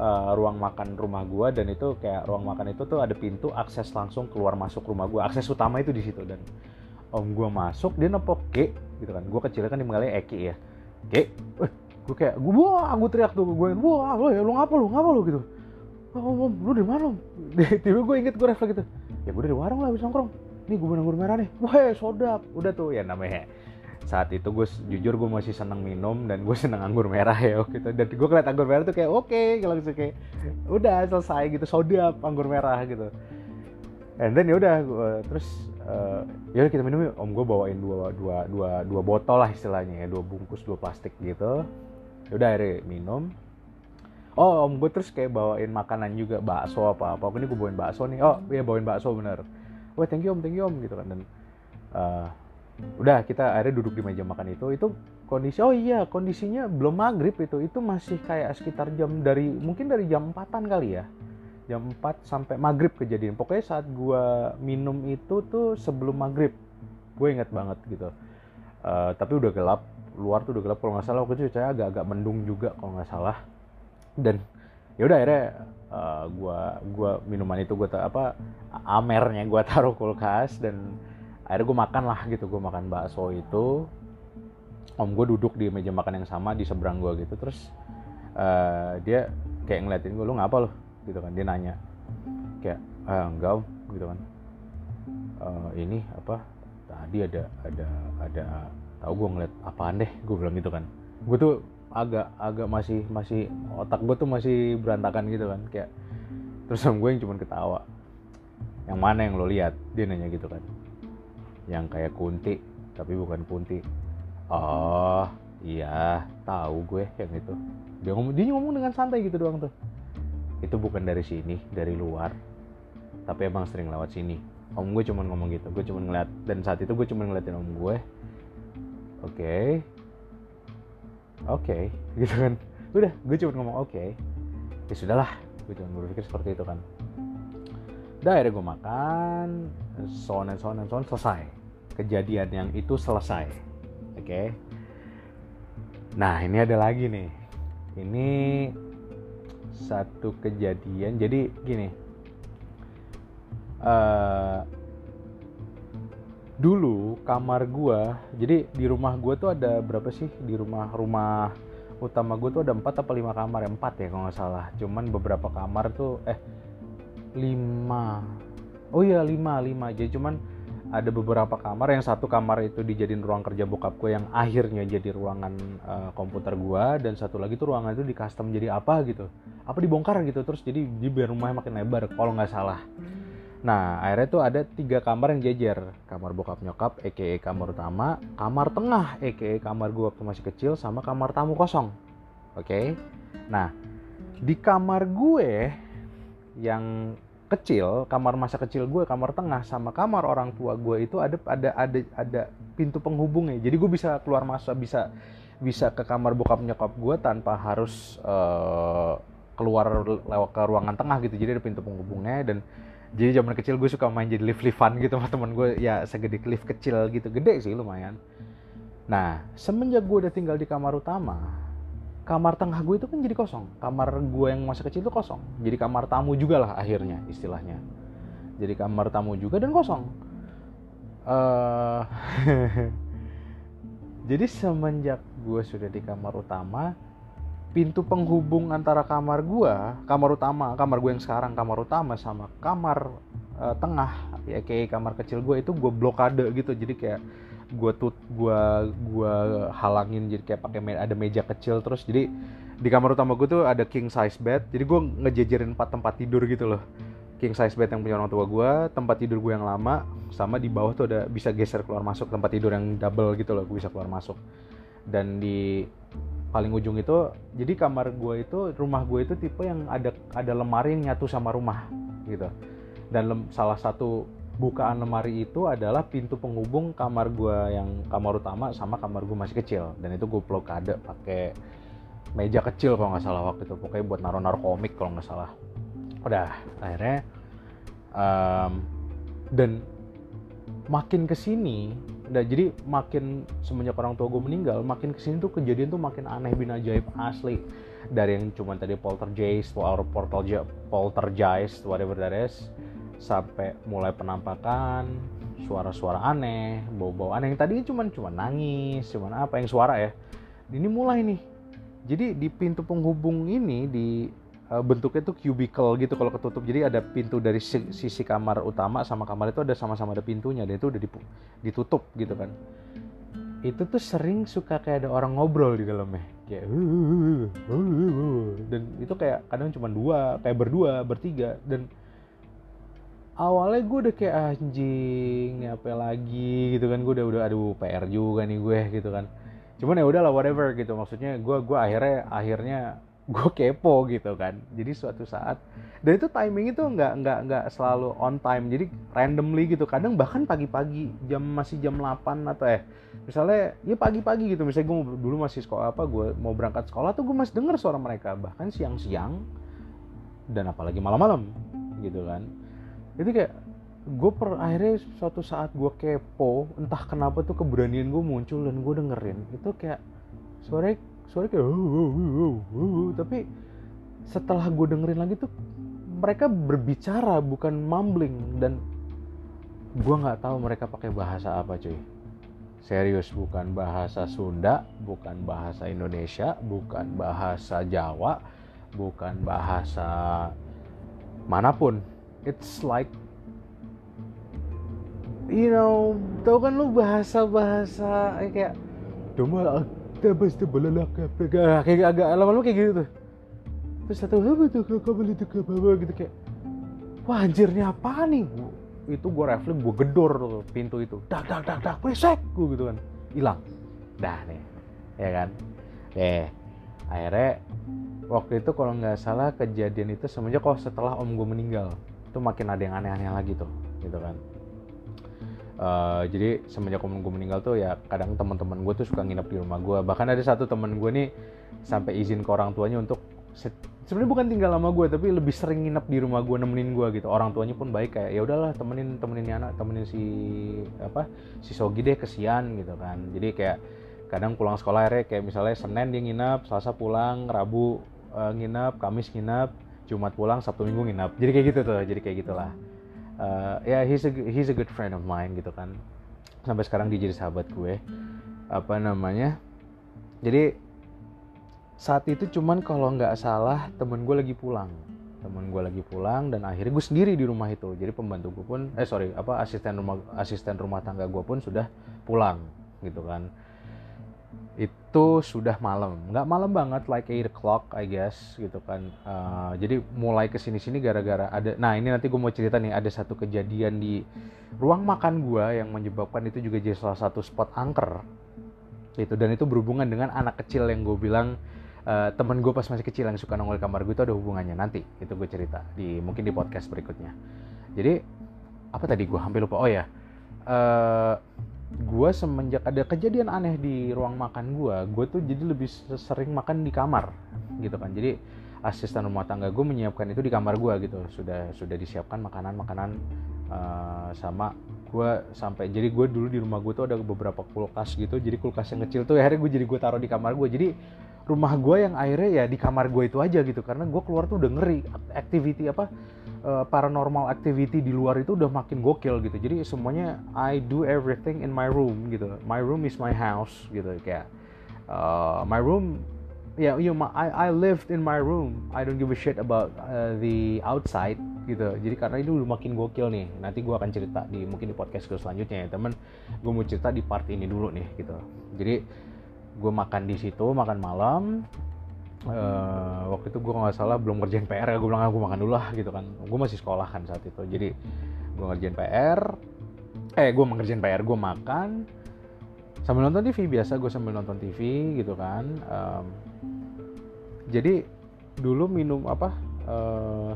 Speaker 1: uh, ruang makan rumah gue dan itu kayak ruang makan itu tuh ada pintu akses langsung keluar masuk rumah gue akses utama itu di situ dan om gue masuk dia nepok G gitu kan gue kecilnya kan dimanggilnya Eki ya G eh, gue kayak gue wah gue teriak tuh gue wah lo ya lo ngapa lo ngapa lo gitu oh, om, lu dari mana om? Tiba gue inget gue refleks gitu. Ya gue dari warung lah habis nongkrong. Nih gue anggur merah nih. Wah sodap. Udah tuh ya namanya. Saat itu gue jujur gue masih seneng minum dan gue seneng anggur merah ya gitu. Dan gue ngeliat anggur merah tuh kayak oke okay, gitu kayak udah selesai gitu sodap anggur merah gitu. And then ya udah terus uh, ya kita minum yuk. Om gue bawain dua dua dua dua botol lah istilahnya ya dua bungkus dua plastik gitu. Ya udah akhirnya minum oh om gue terus kayak bawain makanan juga bakso apa apa ini gue bawain bakso nih oh iya bawain bakso bener wah thank you om thank you om gitu kan dan uh, udah kita akhirnya duduk di meja makan itu. Itu kondisi oh iya kondisinya belum maghrib itu. Itu masih kayak sekitar jam dari mungkin dari jam empatan kali ya. Jam 4 sampai maghrib kejadian. Pokoknya saat gue minum itu tuh sebelum maghrib. Gue inget banget gitu. Uh, tapi udah gelap. Luar tuh udah gelap. Kalau nggak salah waktu itu saya agak-agak mendung juga kalau nggak salah. Dan ya udah akhirnya uh, gua gua minuman itu gua apa amernya gua taruh kulkas dan akhirnya gua makan lah gitu gua makan bakso itu. Om gue duduk di meja makan yang sama di seberang gua gitu. Terus uh, dia kayak ngeliatin gue lu ngapa lo gitu kan dia nanya. Kayak ah, enggak om. Gitu kan. Uh, ini apa? Tadi ada ada ada tahu gue ngeliat apaan deh gue bilang gitu kan. Gue tuh agak agak masih masih otak gue tuh masih berantakan gitu kan kayak. Terus sama gue yang cuma ketawa. Yang mana yang lo lihat? Dia nanya gitu kan yang kayak kunti tapi bukan kunti oh iya tahu gue yang itu. Dia ngomong dia ngomong dengan santai gitu doang tuh. Itu bukan dari sini dari luar. Tapi emang sering lewat sini. Om gue cuma ngomong gitu gue cuma ngeliat. Dan saat itu gue cuma ngeliatin om gue. Oke. Oke okay. gitu kan. Udah gue cuma ngomong oke. Okay. ya sudahlah gue cuma berpikir seperti itu kan udah akhirnya gue makan so on and so on and so on selesai. Kejadian yang itu selesai oke? Okay? nah ini ada lagi nih. Ini satu kejadian jadi gini. Uh, dulu kamar gua jadi di rumah gua tuh ada berapa sih? Di rumah rumah utama gua tuh ada empat atau lima kamar? Empat ya kalau nggak salah. Cuman beberapa kamar tuh eh lima. Oh iya lima lima. Jadi cuman ada beberapa kamar. Yang satu kamar itu dijadiin ruang kerja bokap gue yang akhirnya jadi ruangan uh, komputer gue. Dan satu lagi tuh ruangan itu di custom jadi apa gitu. Apa dibongkar gitu. Terus jadi di biar rumahnya makin lebar kalau nggak salah. Nah akhirnya tuh ada tiga kamar yang jejer. Kamar bokap nyokap aka kamar utama kamar tengah aka kamar gue waktu masih kecil sama kamar tamu kosong. Oke? Okay? nah di kamar gue yang kecil kamar masa kecil gue kamar tengah sama kamar orang tua gue itu ada ada ada ada pintu penghubungnya. Jadi gue bisa keluar masuk bisa bisa ke kamar bokap nyokap gue tanpa harus uh, keluar lewat ke ruangan tengah gitu. Jadi ada pintu penghubungnya dan jadi zaman kecil gue suka main jadi lift liftan gitu sama temen gue. Ya segede lift kecil gitu. Gede sih lumayan. Nah semenjak gue udah tinggal di kamar utama kamar tengah gue itu kan jadi kosong. Kamar gue yang masa kecil itu kosong. Jadi kamar tamu juga lah akhirnya istilahnya. Jadi kamar tamu juga dan kosong. Uh, jadi semenjak gue sudah di kamar utama pintu penghubung antara kamar gue kamar utama kamar gue yang sekarang kamar utama sama kamar uh, tengah ya kayak kamar kecil gue itu gue blokade gitu. Jadi kayak gue tut gue gue halangin jadi kayak pakai me ada meja kecil terus. Jadi di kamar utama gue tuh ada king size bed. Jadi gue ngejejerin empat tempat tidur gitu loh. King size bed yang punya orang tua gue tempat tidur gue yang lama sama di bawah tuh ada bisa geser keluar masuk tempat tidur yang double gitu loh gue bisa keluar masuk. Dan di paling ujung itu jadi kamar gue itu rumah gue itu tipe yang ada ada lemari yang nyatu sama rumah gitu. Dan lem, salah satu bukaan lemari itu adalah pintu penghubung kamar gue yang kamar utama sama kamar gue masih kecil. Dan itu gue blokade pakai meja kecil kalau nggak salah waktu itu. Pokoknya buat naruh-naruh komik kalau nggak salah. Udah akhirnya um, dan makin ke sini udah jadi makin semenjak orang tua gue meninggal makin ke sini tuh kejadian tuh makin aneh bin ajaib asli. Dari yang cuma tadi poltergeist atau poltergeist whatever that is sampai mulai penampakan suara-suara aneh bau-bau aneh. Yang tadinya cuma cuma nangis cuma apa yang suara ya ini mulai nih. Jadi di pintu penghubung ini di uh, bentuknya tuh cubicle gitu kalau ketutup. Jadi ada pintu dari sisi kamar utama sama kamar itu ada sama-sama ada pintunya dan itu udah ditutup gitu kan. Itu tuh sering suka kayak ada orang ngobrol di dalamnya. Kayak dan itu kayak kadang cuma dua kayak berdua bertiga. Dan awalnya gue udah kayak anjing apa lagi gitu kan. Gue udah udah aduh PR juga nih gue gitu kan. Cuman ya udahlah whatever gitu. Maksudnya gue gue akhirnya akhirnya gue kepo gitu kan. Jadi suatu saat dan itu timing itu nggak nggak nggak selalu on time. Jadi randomly gitu. Kadang bahkan pagi-pagi jam masih jam 8 atau eh misalnya ya pagi-pagi gitu. Misalnya gue dulu masih sekolah apa gue mau berangkat sekolah tuh gue masih denger suara mereka. Bahkan siang-siang dan apalagi malam-malam gitu kan itu kayak gue per akhirnya suatu saat gue kepo entah kenapa tuh keberanian gue muncul dan gue dengerin. Itu kayak suara suara kayak uh, uh, uh, uh, tapi setelah gue dengerin lagi tuh mereka berbicara bukan mumbling. Dan gue nggak tahu mereka pakai bahasa apa cuy. Serius bukan bahasa Sunda bukan bahasa Indonesia bukan bahasa Jawa bukan bahasa mana pun it's like you know tau kan lu bahasa bahasa kayak domba tabas tebelalak kayak agak lama-lama kayak gitu tuh. Terus satu apa tuh kakak beli tuh gitu kayak wah anjir nih apa nih? Itu gue refleks gue gedor tuh pintu itu. Dak dak dak dak berisik gue gitu kan. Hilang. Dah nih ya kan? Eh akhirnya waktu itu kalau nggak salah kejadian itu semenjak kok setelah om gue meninggal itu makin ada yang aneh-aneh lagi tuh gitu kan. Uh, jadi semenjak om gue meninggal tuh ya kadang teman-teman gue tuh suka nginep di rumah gue bahkan ada satu teman gue nih sampai izin ke orang tuanya untuk sebenarnya bukan tinggal sama gue tapi lebih sering nginep di rumah gue nemenin gue gitu. Orang tuanya pun baik kayak ya udahlah temenin temenin anak temenin si apa si Sogi deh kesian gitu kan. Jadi kayak kadang pulang sekolah akhirnya kayak misalnya Senin dia nginep Selasa pulang Rabu uh, nginep Kamis nginep Jumat pulang Sabtu Minggu nginep. Jadi kayak gitu tuh jadi kayak gitulah. Uh, ya yeah, he's a he's a good friend of mine gitu kan. Sampai sekarang dia jadi sahabat gue. Apa namanya? Jadi saat itu cuman kalau nggak salah temen gue lagi pulang. Temen gue lagi pulang dan akhirnya gue sendiri di rumah itu. Jadi pembantu gue pun eh sorry apa asisten rumah asisten rumah tangga gue pun sudah pulang gitu kan itu sudah malam. Nggak malam banget like 8 o'clock I guess gitu kan. Uh, jadi mulai ke sini sini gara-gara ada nah ini nanti gue mau cerita nih ada satu kejadian di ruang makan gue yang menyebabkan itu juga jadi salah satu spot angker. Itu dan itu berhubungan dengan anak kecil yang gue bilang uh, temen gue pas masih kecil yang suka nongol kamar gue itu ada hubungannya. Nanti itu gue cerita di mungkin di podcast berikutnya. Jadi apa tadi gue hampir lupa? Oh ya uh, gue semenjak ada kejadian aneh di ruang makan gue gue tuh jadi lebih sering makan di kamar gitu kan. Jadi asisten rumah tangga gue menyiapkan itu di kamar gue gitu. Sudah sudah disiapkan makanan makanan uh, sama gue sampai jadi gue dulu di rumah gue tuh ada beberapa kulkas gitu. Jadi kulkas yang kecil tuh akhirnya gue jadi gue taruh di kamar gue jadi rumah gue yang akhirnya ya di kamar gue itu aja gitu. Karena gue keluar tuh udah ngeri. Activity apa uh, paranormal activity di luar itu udah makin gokil gitu. Jadi semuanya I do everything in my room gitu. My room is my house gitu kayak uh, my room ya yeah, you know, I I lived in my room. I don't give a shit about uh, the outside gitu. Jadi karena itu udah makin gokil nih. Nanti gue akan cerita di mungkin di podcast gue selanjutnya ya. Temen gue mau cerita di part ini dulu nih gitu. Jadi gue makan di situ makan malam uh, waktu itu gue nggak salah belum ngerjain PR ya gue bilang ah, gue makan dulu lah gitu kan. Gue masih sekolah kan saat itu jadi gue ngerjain PR eh gue mengerjain PR gue makan. Sambil nonton TV biasa gue sambil nonton TV gitu kan. Um, jadi dulu minum apa uh,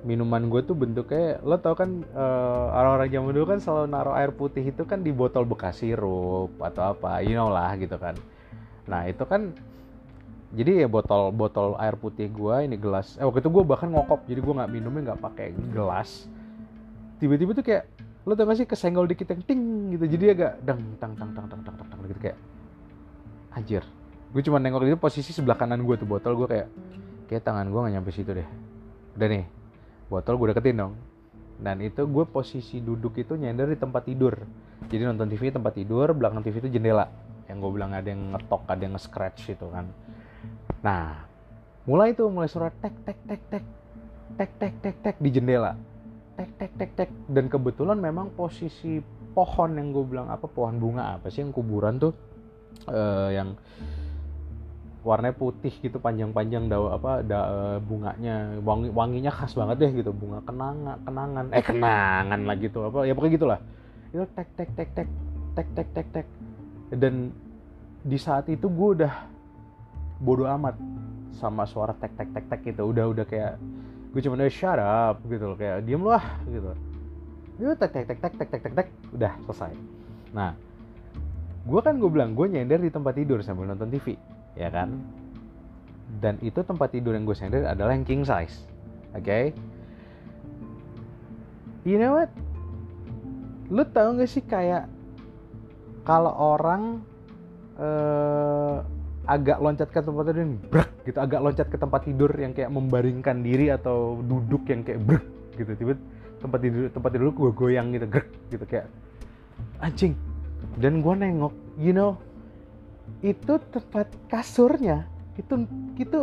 Speaker 1: minuman gue tuh bentuknya lo tau kan uh, orang-orang zaman dulu kan selalu naruh air putih itu kan di botol bekas sirup atau apa you know lah gitu kan. Nah itu kan jadi ya botol botol air putih gue ini gelas eh waktu itu gue bahkan ngokop jadi gue nggak minumnya nggak pakai gelas. Tiba-tiba tuh kayak lo tau gak sih kesenggol dikit yang ting gitu. Jadi agak dang tang tang tang tang tang tang, tang gitu kayak anjir. Gue cuma nengok itu posisi sebelah kanan gue tuh botol gue kayak kayak tangan gue nggak nyampe situ deh. Udah nih botol gue deketin dong. Dan itu gue posisi duduk itu nyender di tempat tidur. Jadi nonton TV tempat tidur belakang TV itu jendela. Yang gue bilang ada yang ngetok ada yang nge-scratch itu kan. Nah mulai itu mulai suara tek tek tek tek. Tek tek tek tek di jendela. Tek tek tek tek. Dan kebetulan memang posisi pohon yang gue bilang apa pohon bunga apa sih yang kuburan tuh uh, yang warnanya putih gitu panjang-panjang daun apa da, uh, bunganya wangi wanginya khas banget deh gitu bunga kenangan kenangan eh kenangan lah gitu apa ya pokoknya gitulah itu tek tek tek tek tek tek tek tek dan di saat itu gue udah bodoh amat sama suara tek tek tek tek gitu udah udah kayak gue cuma udah shut up gitu loh kayak diem lah gitu itu tek tek tek tek tek tek tek tek udah selesai nah gue kan gue bilang gue nyender di tempat tidur sambil nonton TV ya kan? Dan itu tempat tidur yang gue sender adalah yang king size oke okay? you know what? Lu tau gak sih kayak kalau orang uh, agak loncat ke tempat tidur yang brek gitu agak loncat ke tempat tidur yang kayak membaringkan diri atau duduk yang kayak brek gitu tiba tempat tidur tempat tidur gue goyang gitu grek gitu kayak anjing. Dan gue nengok you know itu tempat kasurnya itu itu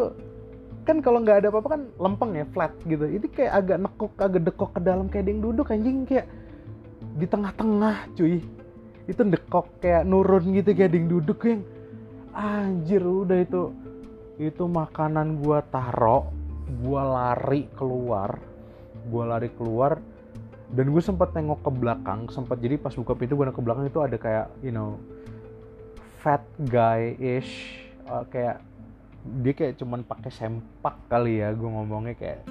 Speaker 1: kan kalau nggak ada apa-apa kan lempeng ya flat gitu. Ini kayak agak nekuk agak dekok ke dalam kayak yang duduk anjing kayak di tengah-tengah cuy. Itu dekok kayak nurun gitu kayak yang duduk yang anjir udah itu. Itu makanan gua taro gua lari keluar gua lari keluar dan gue sempat tengok ke belakang sempat jadi pas buka pintu gue ke belakang itu ada kayak you know fat guy ish uh, kayak dia kayak cuman pakai sempak kali ya gue ngomongnya kayak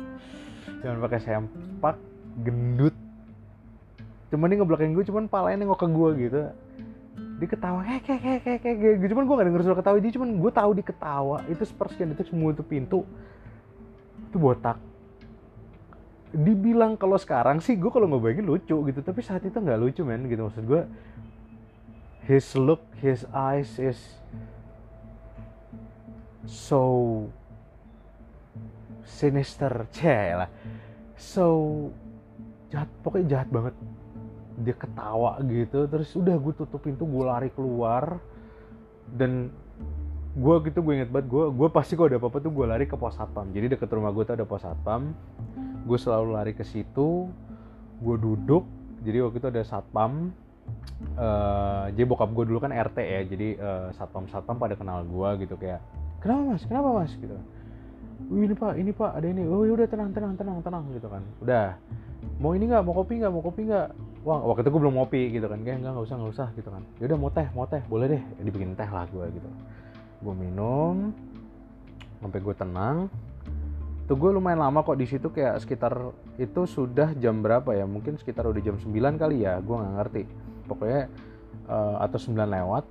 Speaker 1: cuman pakai sempak gendut. Cuman dia ngebelakang gue cuman palanya nengok ke gue gitu. Dia ketawa kayak kayak kayak kayak kayak kayak cuman gue gak denger suara ketawa dia cuman gue tahu dia ketawa. Itu sepersekian detik semua itu pintu. Itu botak. Dibilang kalau sekarang sih gue kalau ngebayangin lucu gitu tapi saat itu nggak lucu men gitu. Maksud gue his look his eyes is so sinister. Lah. So jahat pokoknya jahat banget. Dia ketawa gitu terus udah gue tutup pintu gue lari keluar. Dan gue gitu gue inget banget gue gue pasti kalau ada apa-apa tuh gue lari ke pos satpam. Jadi deket rumah gue tuh ada pos satpam. Gue selalu lari ke situ. Gue duduk. Jadi waktu itu ada satpam uh, jadi bokap gue dulu kan RT ya jadi uh, satpam satpam pada kenal gue gitu kayak kenapa mas? Kenapa mas? Gitu. Wih, ini pak ini pak ada ini. Oh ya udah tenang tenang tenang tenang gitu kan. Udah mau ini nggak? Mau kopi nggak? Mau kopi nggak? Wah waktu itu gue belum ngopi gitu kan kayak enggak nggak usah nggak usah gitu kan. Yaudah mau teh mau teh boleh deh. Dibikin teh lah gue gitu. Gue minum sampai gue tenang. Tuh gue lumayan lama kok di situ kayak sekitar itu sudah jam berapa ya? Mungkin sekitar udah jam 9 kali ya gue nggak ngerti pokoknya uh, atau 9 lewat.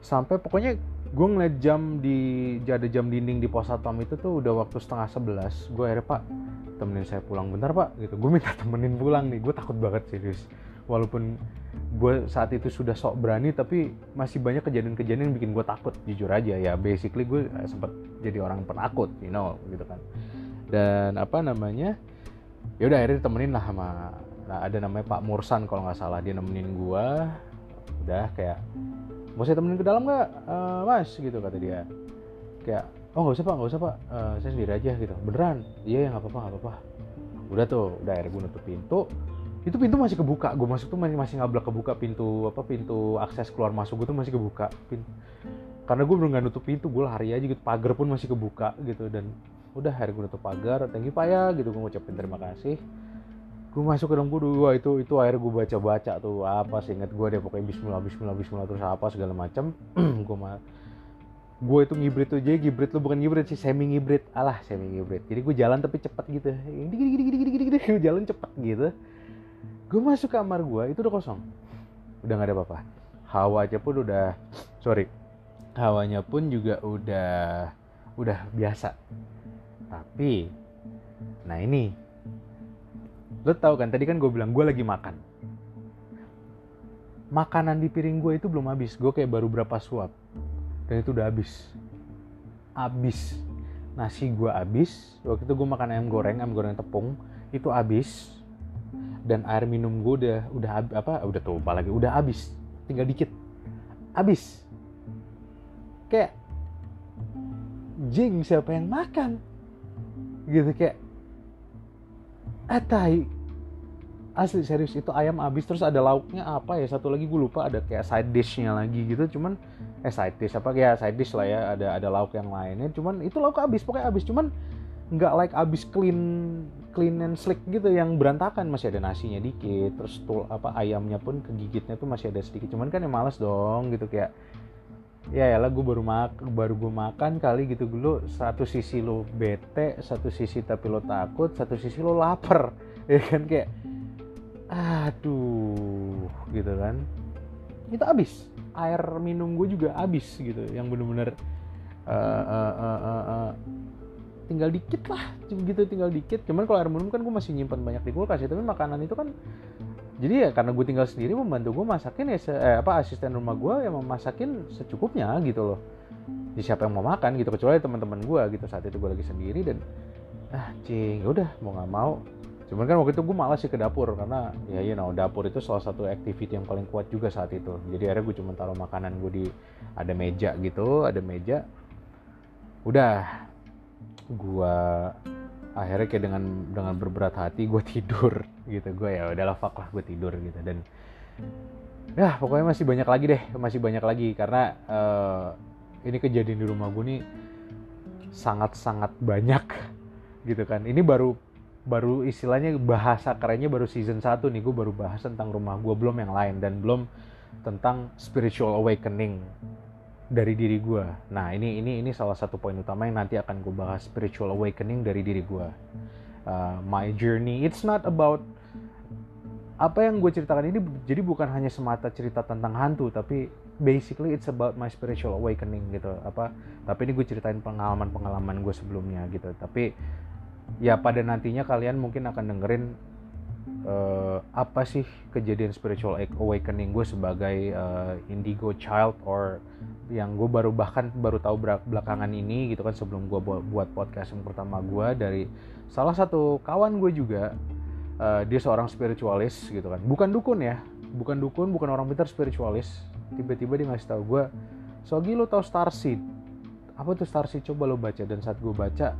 Speaker 1: Sampai pokoknya gue ngeliat jam di ada jam dinding di pos satpam itu tuh udah waktu setengah sebelas. Gue akhirnya pak temenin saya pulang bentar pak gitu. Gue minta temenin pulang nih. Gue takut banget serius. Walaupun gue saat itu sudah sok berani tapi masih banyak kejadian-kejadian yang bikin gue takut. Jujur aja ya basically gue sempat jadi orang penakut you know gitu kan. Dan apa namanya ya udah akhirnya temenin lah sama nah, ada namanya Pak Mursan kalau nggak salah. Dia nemenin gue udah kayak mau saya temenin ke dalam nggak? Uh, mas gitu kata dia. Kayak oh nggak usah pak nggak usah pak. Uh, saya sendiri aja gitu. Beneran? Iya ya nggak apa-apa nggak apa-apa. Udah tuh udah akhirnya gue nutup pintu. Itu pintu masih kebuka. Gue masuk tuh masih masih ngablak kebuka pintu apa pintu akses keluar masuk gue tuh masih kebuka. Pintu. karena gue belum nggak nutup pintu gue lari aja gitu. Pagar pun masih kebuka gitu. Dan udah hari gue nutup pagar. Thank you pak ya gitu. Gue ngucapin terima kasih gue masuk ke dalam gue dua itu itu akhir gue baca baca tuh apa sih inget gue deh pokoknya Bismillah Bismillah Bismillah terus apa segala macam gue mah gue itu ngibrit tuh jadi ngibrit lu bukan ngibrit sih semi ngibrit alah semi ngibrit jadi gue jalan tapi cepet gitu gini gini gini gini gini gini jalan cepet gitu. Gue masuk kamar gue itu udah kosong udah nggak ada apa-apa. Hawanya pun udah sorry hawanya pun juga udah udah biasa. Tapi nah ini lo tau kan tadi kan gue bilang gue lagi makan. Makanan di piring gue itu belum habis. Gue kayak baru berapa suap. Dan itu udah habis. Habis. Nasi gue habis. Waktu itu gue makan ayam goreng ayam goreng tepung. Itu habis. Dan air minum gue udah udah apa udah tuh lagi? Udah habis. Tinggal dikit. Habis. Kayak jing siapa yang makan? Gitu kayak atai asli serius itu ayam habis terus ada lauknya apa ya? Satu lagi gue lupa ada kayak side dishnya lagi gitu cuman eh side dish apa ya side dish lah ya ada ada lauk yang lainnya cuman itu lauk habis pokoknya habis cuman nggak like habis clean clean and slick gitu yang berantakan masih ada nasinya dikit terus tuh apa ayamnya pun kegigitnya tuh masih ada sedikit cuman kan ya males dong gitu kayak ya ya lah gue baru mak baru gue makan kali gitu dulu. Satu sisi lo bete satu sisi tapi lo takut satu sisi lo lapar. Ya kan kayak aduh gitu kan. Itu habis. Air minum gue juga habis gitu yang bener-bener uh, uh, uh, uh, uh, tinggal dikit lah gitu tinggal dikit. Cuman kalau air minum kan gue masih nyimpan banyak di kulkas ya tapi makanan itu kan jadi ya karena gue tinggal sendiri membantu gue masakin ya se, eh, apa asisten rumah gue yang memasakin secukupnya gitu loh. Jadi siapa yang mau makan gitu kecuali teman-teman gue gitu. Saat itu gue lagi sendiri dan ah cing ya udah mau nggak mau. Cuman kan waktu itu gue malas sih ke dapur karena ya you know dapur itu salah satu activity yang paling kuat juga saat itu. Jadi akhirnya gue cuma taruh makanan gue di ada meja gitu ada meja. Udah gue akhirnya kayak dengan dengan berberat hati gue tidur gitu. Gue ya udahlah fuck lah gue tidur gitu. Dan ya pokoknya masih banyak lagi deh masih banyak lagi. Karena uh, ini kejadian di rumah gue nih sangat-sangat banyak gitu kan. Ini baru baru istilahnya bahasa kerennya baru season 1 nih. Gue baru bahas tentang rumah gue belum yang lain. Dan belum tentang spiritual awakening dari diri gue. Nah ini ini ini salah satu poin utama yang nanti akan gue bahas spiritual awakening dari diri gue. Uh, my journey, it's not about apa yang gue ceritakan ini jadi bukan hanya semata cerita tentang hantu tapi basically it's about my spiritual awakening gitu apa tapi ini gue ceritain pengalaman pengalaman gue sebelumnya gitu tapi ya pada nantinya kalian mungkin akan dengerin uh, apa sih kejadian spiritual awakening gue sebagai uh, indigo child or yang gue baru bahkan baru tahu belakangan ini gitu kan sebelum gue buat podcast yang pertama gue dari salah satu kawan gue juga uh, dia seorang spiritualis gitu kan. Bukan dukun ya bukan dukun bukan orang pintar spiritualis. Tiba-tiba dia ngasih tahu gue Sogi lo tau Starseed? Apa tuh Starseed? Coba lo baca. Dan saat gue baca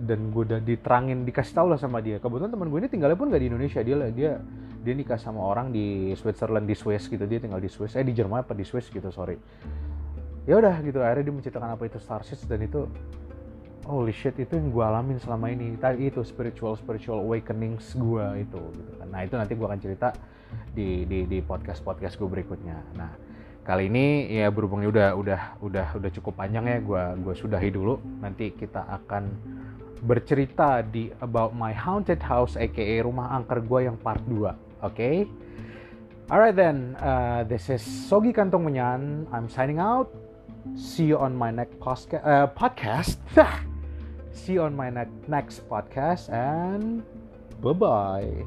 Speaker 1: dan gue udah diterangin dikasih tau lah sama dia. Kebetulan teman gue ini tinggalnya pun gak di Indonesia. Dia lah dia dia nikah sama orang di Switzerland di Swiss gitu. Dia tinggal di Swiss eh di Jerman apa di Swiss gitu sorry. Ya udah gitu akhirnya dia menceritakan apa itu Starseeds dan itu holy shit itu yang gue alamin selama ini. Tadi itu spiritual spiritual awakenings gue itu gitu kan. Nah itu nanti gue akan cerita di di di podcast podcast gue berikutnya. Nah kali ini ya berhubung udah udah udah udah cukup panjang ya. Gue gue sudahi dulu. Nanti kita akan bercerita di About My Haunted House aka Rumah Angker gue yang part 2. Oke? Okay? Alright then, uh, this is Sogi Kantong Menyan. I'm signing out. See you on my next posca- uh, podcast. See you on my ne- next podcast and bye-bye.